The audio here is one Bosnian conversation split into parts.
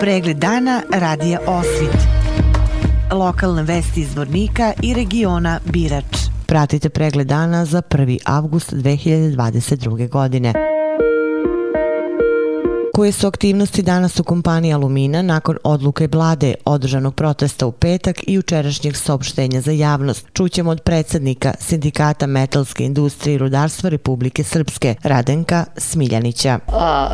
Pregled dana radija Osvit. Lokalne vesti iz Vornika i regiona Birač. Pratite pregled dana za 1. avgust 2022. godine koje su aktivnosti danas u kompaniji Alumina nakon odluke vlade održanog protesta u petak i učerašnjeg saopštenja za javnost. Čućemo od predsednika Sindikata metalske industrije i rudarstva Republike Srpske, Radenka Smiljanića.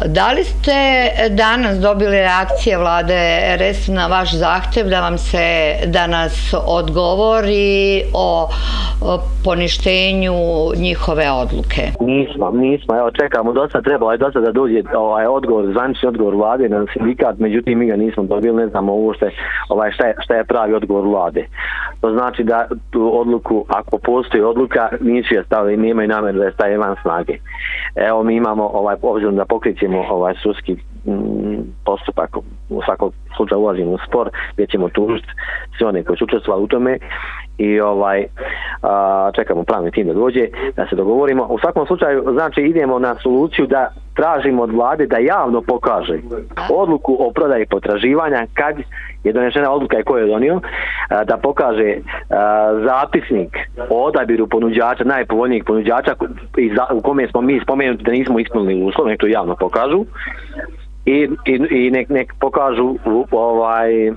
Da li ste danas dobili reakcije vlade RS na vaš zahtev da vam se danas odgovori o poništenju njihove odluke? Nismo, nismo. Evo čekamo, dosta trebalo ovaj, je dosta da dođe ovaj odgovor zvanični odgovor vlade na sindikat, međutim mi ga nismo dobili, ne znamo uopšte ovaj, šta, je, šta je pravi odgovor vlade. To znači da tu odluku, ako postoji odluka, nisu je stavili, nemaju namjer da je staje van snage. Evo mi imamo, ovaj, obzirom da pokrićemo ovaj suski mm, postupak, u svakom slučaju ulazimo u spor, gdje ćemo tužiti sve one koji su učestvovali u tome i ovaj a, čekamo pravni tim da dođe da se dogovorimo. U svakom slučaju znači idemo na soluciju da tražimo od vlade da javno pokaže odluku o prodaji potraživanja kad je donešena odluka i ko je donio a, da pokaže a, zapisnik o odabiru ponuđača, najpovoljnijih ponuđača u kome smo mi spomenuti da nismo ispunili uslov, nek to javno pokažu i, i, i nek, nek pokažu ovaj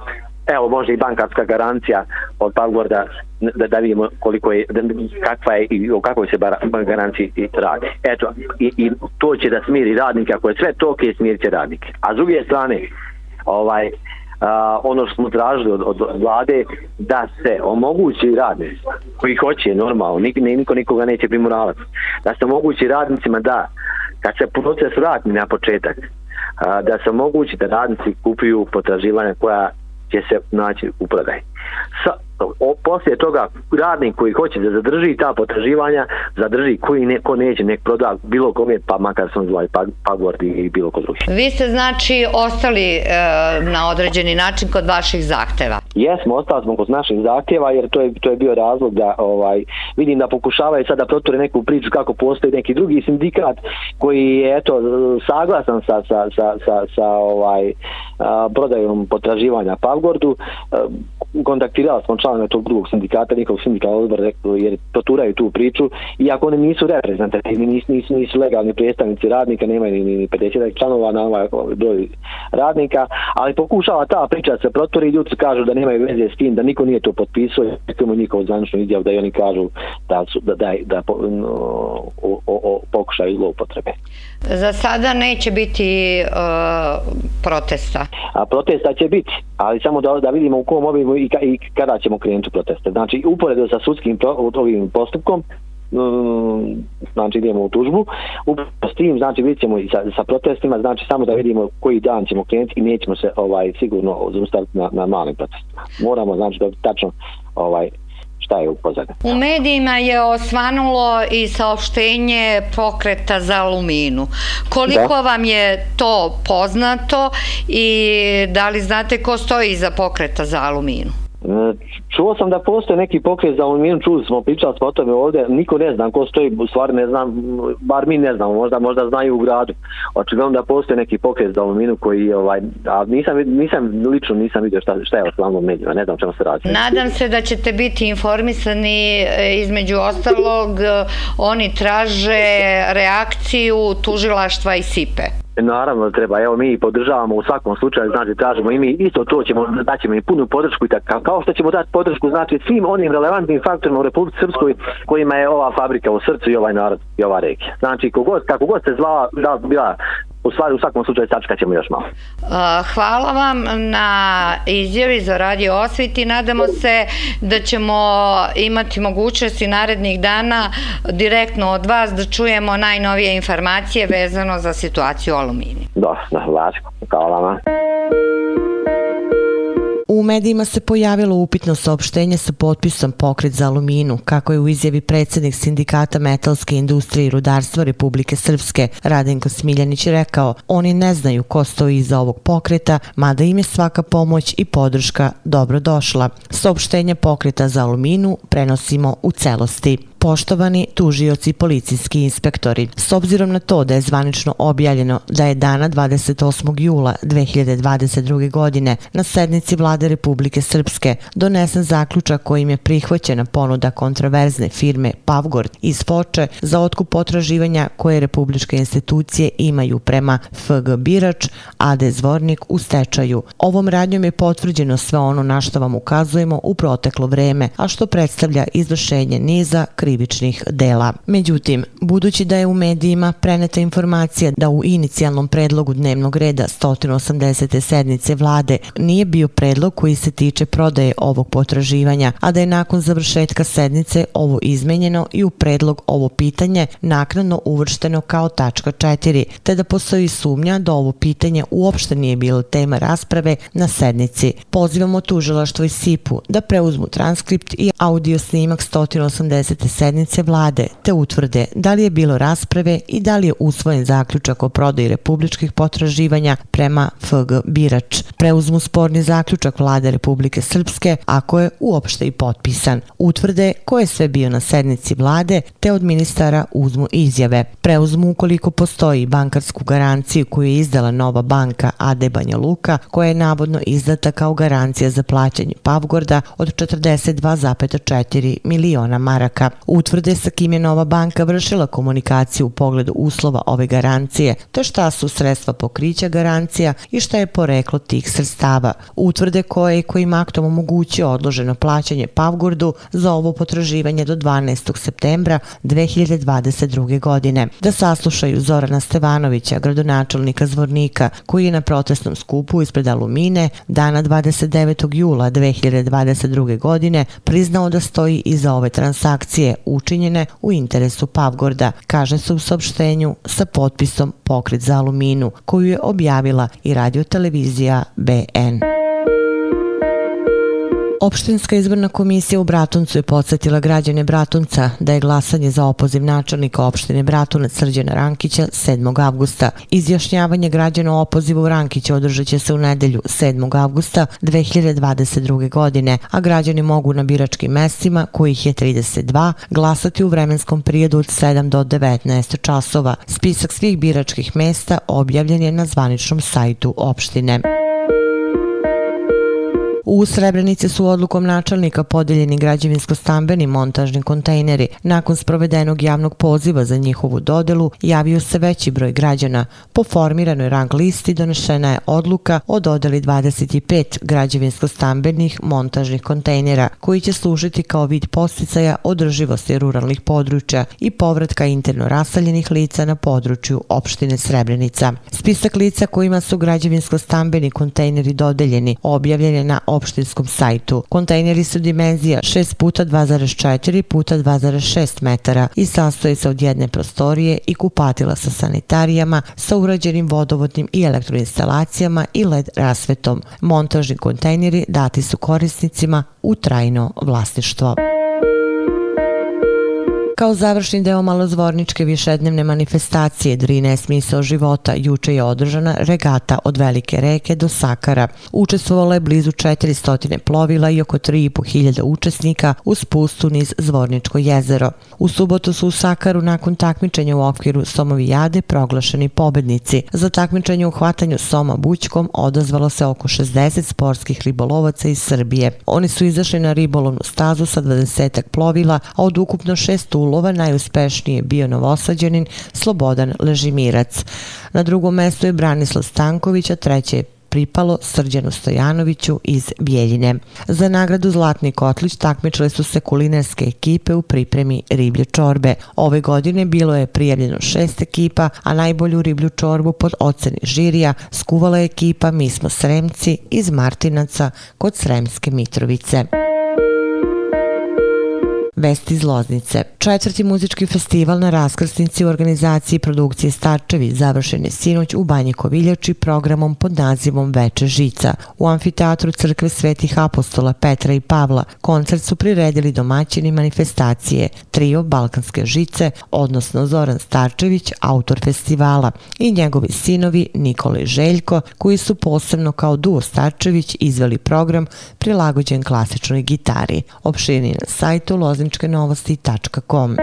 evo može i bankarska garancija od Pavgorda da, da vidimo koliko je, da, kakva je i o kakvoj se bar, garanciji radi. Eto, i, i to će da smiri radnike, ako je sve to, ok, smirit će radnike. A s druge strane, ovaj, a, ono što smo tražili od, od vlade, da se omogući radnicima koji hoće normalno, nik, niko nikoga neće primoravati, da se omogući radnicima da, kad se proces vrati na početak, a, da se omogući da radnici kupuju potraživanja koja će se naći u prodaj. Sa, o, poslije toga radnik koji hoće da zadrži ta potraživanja, zadrži koji ne, ko neće nek proda bilo kome, pa makar sam zvali pa, Pagord i bilo ko drugi. Vi ste znači ostali e, na određeni način kod vaših zahteva? Jesmo, ostali smo kod naših zahtjeva jer to je, to je bio razlog da ovaj vidim da pokušavaju sada proture neku priču kako postoji neki drugi sindikat koji je eto saglasan sa, sa, sa, sa, sa ovaj a, prodajom potraživanja Pavgordu. A, kontaktirali smo članove tog drugog sindikata, njihovog sindikata odbor, jer proturaju tu priču, iako oni nisu reprezentativni, nisu, nisu, nisu legalni predstavnici radnika, nemaju ni, ni 50 članova na ovaj broj radnika, ali pokušava ta priča se proturi i ljudi kažu da nemaju veze s tim, da niko nije to potpisao, imamo njihov zvaničnu izjav da oni kažu da, su, da, da, da no, o, o, o pokušaju zloupotrebe. Za sada neće biti uh, protesta? A protesta će biti, ali samo da, da vidimo u kom obimu i, i kada ćemo krenuti proteste. Znači, uporedo sa sudskim pro, ovim postupkom, mm, znači idemo u tužbu, uporedo s tim, znači vidjet ćemo i sa, sa protestima, znači samo da vidimo koji dan ćemo krenuti i nećemo se ovaj sigurno zaustaviti na, na malim protestima. Moramo, znači, da tačno ovaj, šta je u U medijima je osvanulo i saopštenje pokreta za aluminu. Koliko da. vam je to poznato i da li znate ko stoji iza pokreta za aluminu? Čuo sam da postoje neki pokret za aluminium, čuli smo, pričali smo o tome ovdje, niko ne znam ko stoji, u stvari ne znam, bar mi ne znamo, možda možda znaju u gradu. Očigledno da postoje neki pokret za aluminium koji, ovaj, a nisam, nisam lično nisam vidio šta, šta je osnovno medijima, ne znam čemu se radi. Nadam se da ćete biti informisani e, između ostalog, e, oni traže reakciju tužilaštva i SIPE. Naravno treba, evo mi podržavamo u svakom slučaju, znači tražimo i mi isto to ćemo, daćemo im punu podršku i tako, kao što ćemo dati podršku, znači svim onim relevantnim faktorima u Republike Srpskoj kojima je ova fabrika u srcu i ovaj narod i ova regija. Znači kogod, kako god se zvala, da bila u stvari u svakom slučaju sačekat ćemo još malo. Hvala vam na izjavi za radio osviti. Nadamo se da ćemo imati mogućnosti narednih dana direktno od vas da čujemo najnovije informacije vezano za situaciju u alumini. Da, da, važno. Hvala vam. Medijima se pojavilo upitno saopštenje sa potpisom pokret za aluminu, kako je u izjavi predsednik sindikata metalske industrije i rudarstva Republike Srpske, Radenko Smiljanić, rekao oni ne znaju ko stoji iza ovog pokreta, mada im je svaka pomoć i podrška dobro došla. Saopštenje pokreta za aluminu prenosimo u celosti. Poštovani tužioci i policijski inspektori, s obzirom na to da je zvanično objavljeno da je dana 28. jula 2022. godine na sednici vlade Republike Srpske donesen zaključak kojim je prihvaćena ponuda kontroverzne firme Pavgord iz Foče za otkup potraživanja koje republičke institucije imaju prema FG Birač, AD Zvornik u stečaju. Ovom radnjom je potvrđeno sve ono na što vam ukazujemo u proteklo vreme, a što predstavlja izvršenje niza krivičnih dela. Međutim, budući da je u medijima preneta informacija da u inicijalnom predlogu dnevnog reda 180. sednice vlade nije bio predlog koji se tiče prodaje ovog potraživanja, a da je nakon završetka sednice ovo izmenjeno i u predlog ovo pitanje naknadno uvršteno kao tačka 4, te da postoji sumnja da ovo pitanje uopšte nije bilo tema rasprave na sednici. Pozivamo tužilaštvo i SIP-u da preuzmu transkript i audio snimak 180 sednice vlade, te utvrde da li je bilo rasprave i da li je usvojen zaključak o prodaji republičkih potraživanja prema FG Birač. Preuzmu sporni zaključak vlade Republike Srpske ako je uopšte i potpisan. Utvrde ko je sve bio na sednici vlade, te od ministara uzmu izjave. Preuzmu ukoliko postoji bankarsku garanciju koju je izdala nova banka AD Banja Luka, koja je navodno izdata kao garancija za plaćanje Pavgorda od 42,4 miliona maraka. Utvrde sa kim je nova banka vršila komunikaciju u pogledu uslova ove garancije, te šta su sredstva pokrića garancija i šta je poreklo tih sredstava. Utvrde koje je kojim aktom omogućio odloženo plaćanje Pavgordu za ovo potraživanje do 12. septembra 2022. godine. Da saslušaju Zorana Stevanovića, gradonačelnika Zvornika, koji je na protestnom skupu ispred Alumine dana 29. jula 2022. godine priznao da stoji iza ove transakcije učinjene u interesu Pavgorda, kaže se u saopštenju sa potpisom Pokret za Aluminu, koju je objavila i radiotelevizija BN. Opštinska izborna komisija u Bratuncu je podsjetila građane Bratunca da je glasanje za opoziv načelnika opštine Bratunac Srđana Rankića 7. avgusta. Izjašnjavanje građana o opozivu Rankića održat će se u nedelju 7. avgusta 2022. godine, a građani mogu na biračkim mestima, kojih je 32, glasati u vremenskom prijedu od 7 do 19 časova. Spisak svih biračkih mesta objavljen je na zvaničnom sajtu opštine. U Srebrenici su odlukom načelnika podeljeni građevinsko-stambeni montažni kontejneri. Nakon sprovedenog javnog poziva za njihovu dodelu, javio se veći broj građana. Po formiranoj rang listi donešena je odluka o dodeli 25 građevinsko-stambenih montažnih kontejnera, koji će služiti kao vid posticaja održivosti ruralnih područja i povratka interno rasaljenih lica na području opštine Srebrenica. Spisak lica kojima su građevinsko-stambeni kontejneri dodeljeni objavljen je na opštinskom sajtu. Kontejneri su dimenzija 6 puta 2,4 puta 2,6 metara i sastoji se od jedne prostorije i kupatila sa sanitarijama, sa urađenim vodovodnim i elektroinstalacijama i LED rasvetom. Montažni kontejneri dati su korisnicima u trajno vlasništvo. Kao završni deo malozvorničke višednevne manifestacije Drine smisao života juče je održana regata od Velike reke do Sakara. Učestvovalo je blizu 400 plovila i oko 3.500 učesnika u spustu niz Zvorničko jezero. U subotu su u Sakaru nakon takmičenja u okviru Somovijade proglašeni pobednici. Za takmičenje u hvatanju Soma bućkom odazvalo se oko 60 sportskih ribolovaca iz Srbije. Oni su izašli na ribolovnu stazu sa 20 plovila, a od ukupno šest ulova najuspešniji je bio novosađenin Slobodan Ležimirac. Na drugom mestu je Branislav Stanković, a treće je pripalo Srđanu Stojanoviću iz Bijeljine. Za nagradu Zlatni kotlić takmičile su se kulinarske ekipe u pripremi riblje čorbe. Ove godine bilo je prijavljeno šest ekipa, a najbolju riblju čorbu pod oceni žirija skuvala je ekipa Mi smo Sremci iz Martinaca kod Sremske Mitrovice. Vesti iz Loznice. Četvrti muzički festival na raskrsnici u organizaciji produkcije Starčevi završen je sinoć u Banji Koviljači programom pod nazivom Veče žica. U amfiteatru Crkve Svetih apostola Petra i Pavla koncert su priredili domaćini manifestacije Trio Balkanske žice, odnosno Zoran Starčević, autor festivala, i njegovi sinovi Nikola i Željko, koji su posebno kao duo Starčević izveli program prilagođen klasičnoj gitari. Opširni na sajtu Loznice zvorničkenovosti.com.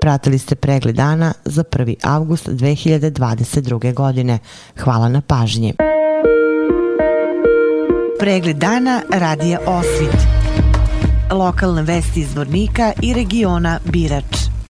Pratili ste pregled dana za 1. avgust 2022. godine. Hvala na pažnji. Pregled dana radija Osvit. Lokalne vesti iz Vornika i regiona Birač.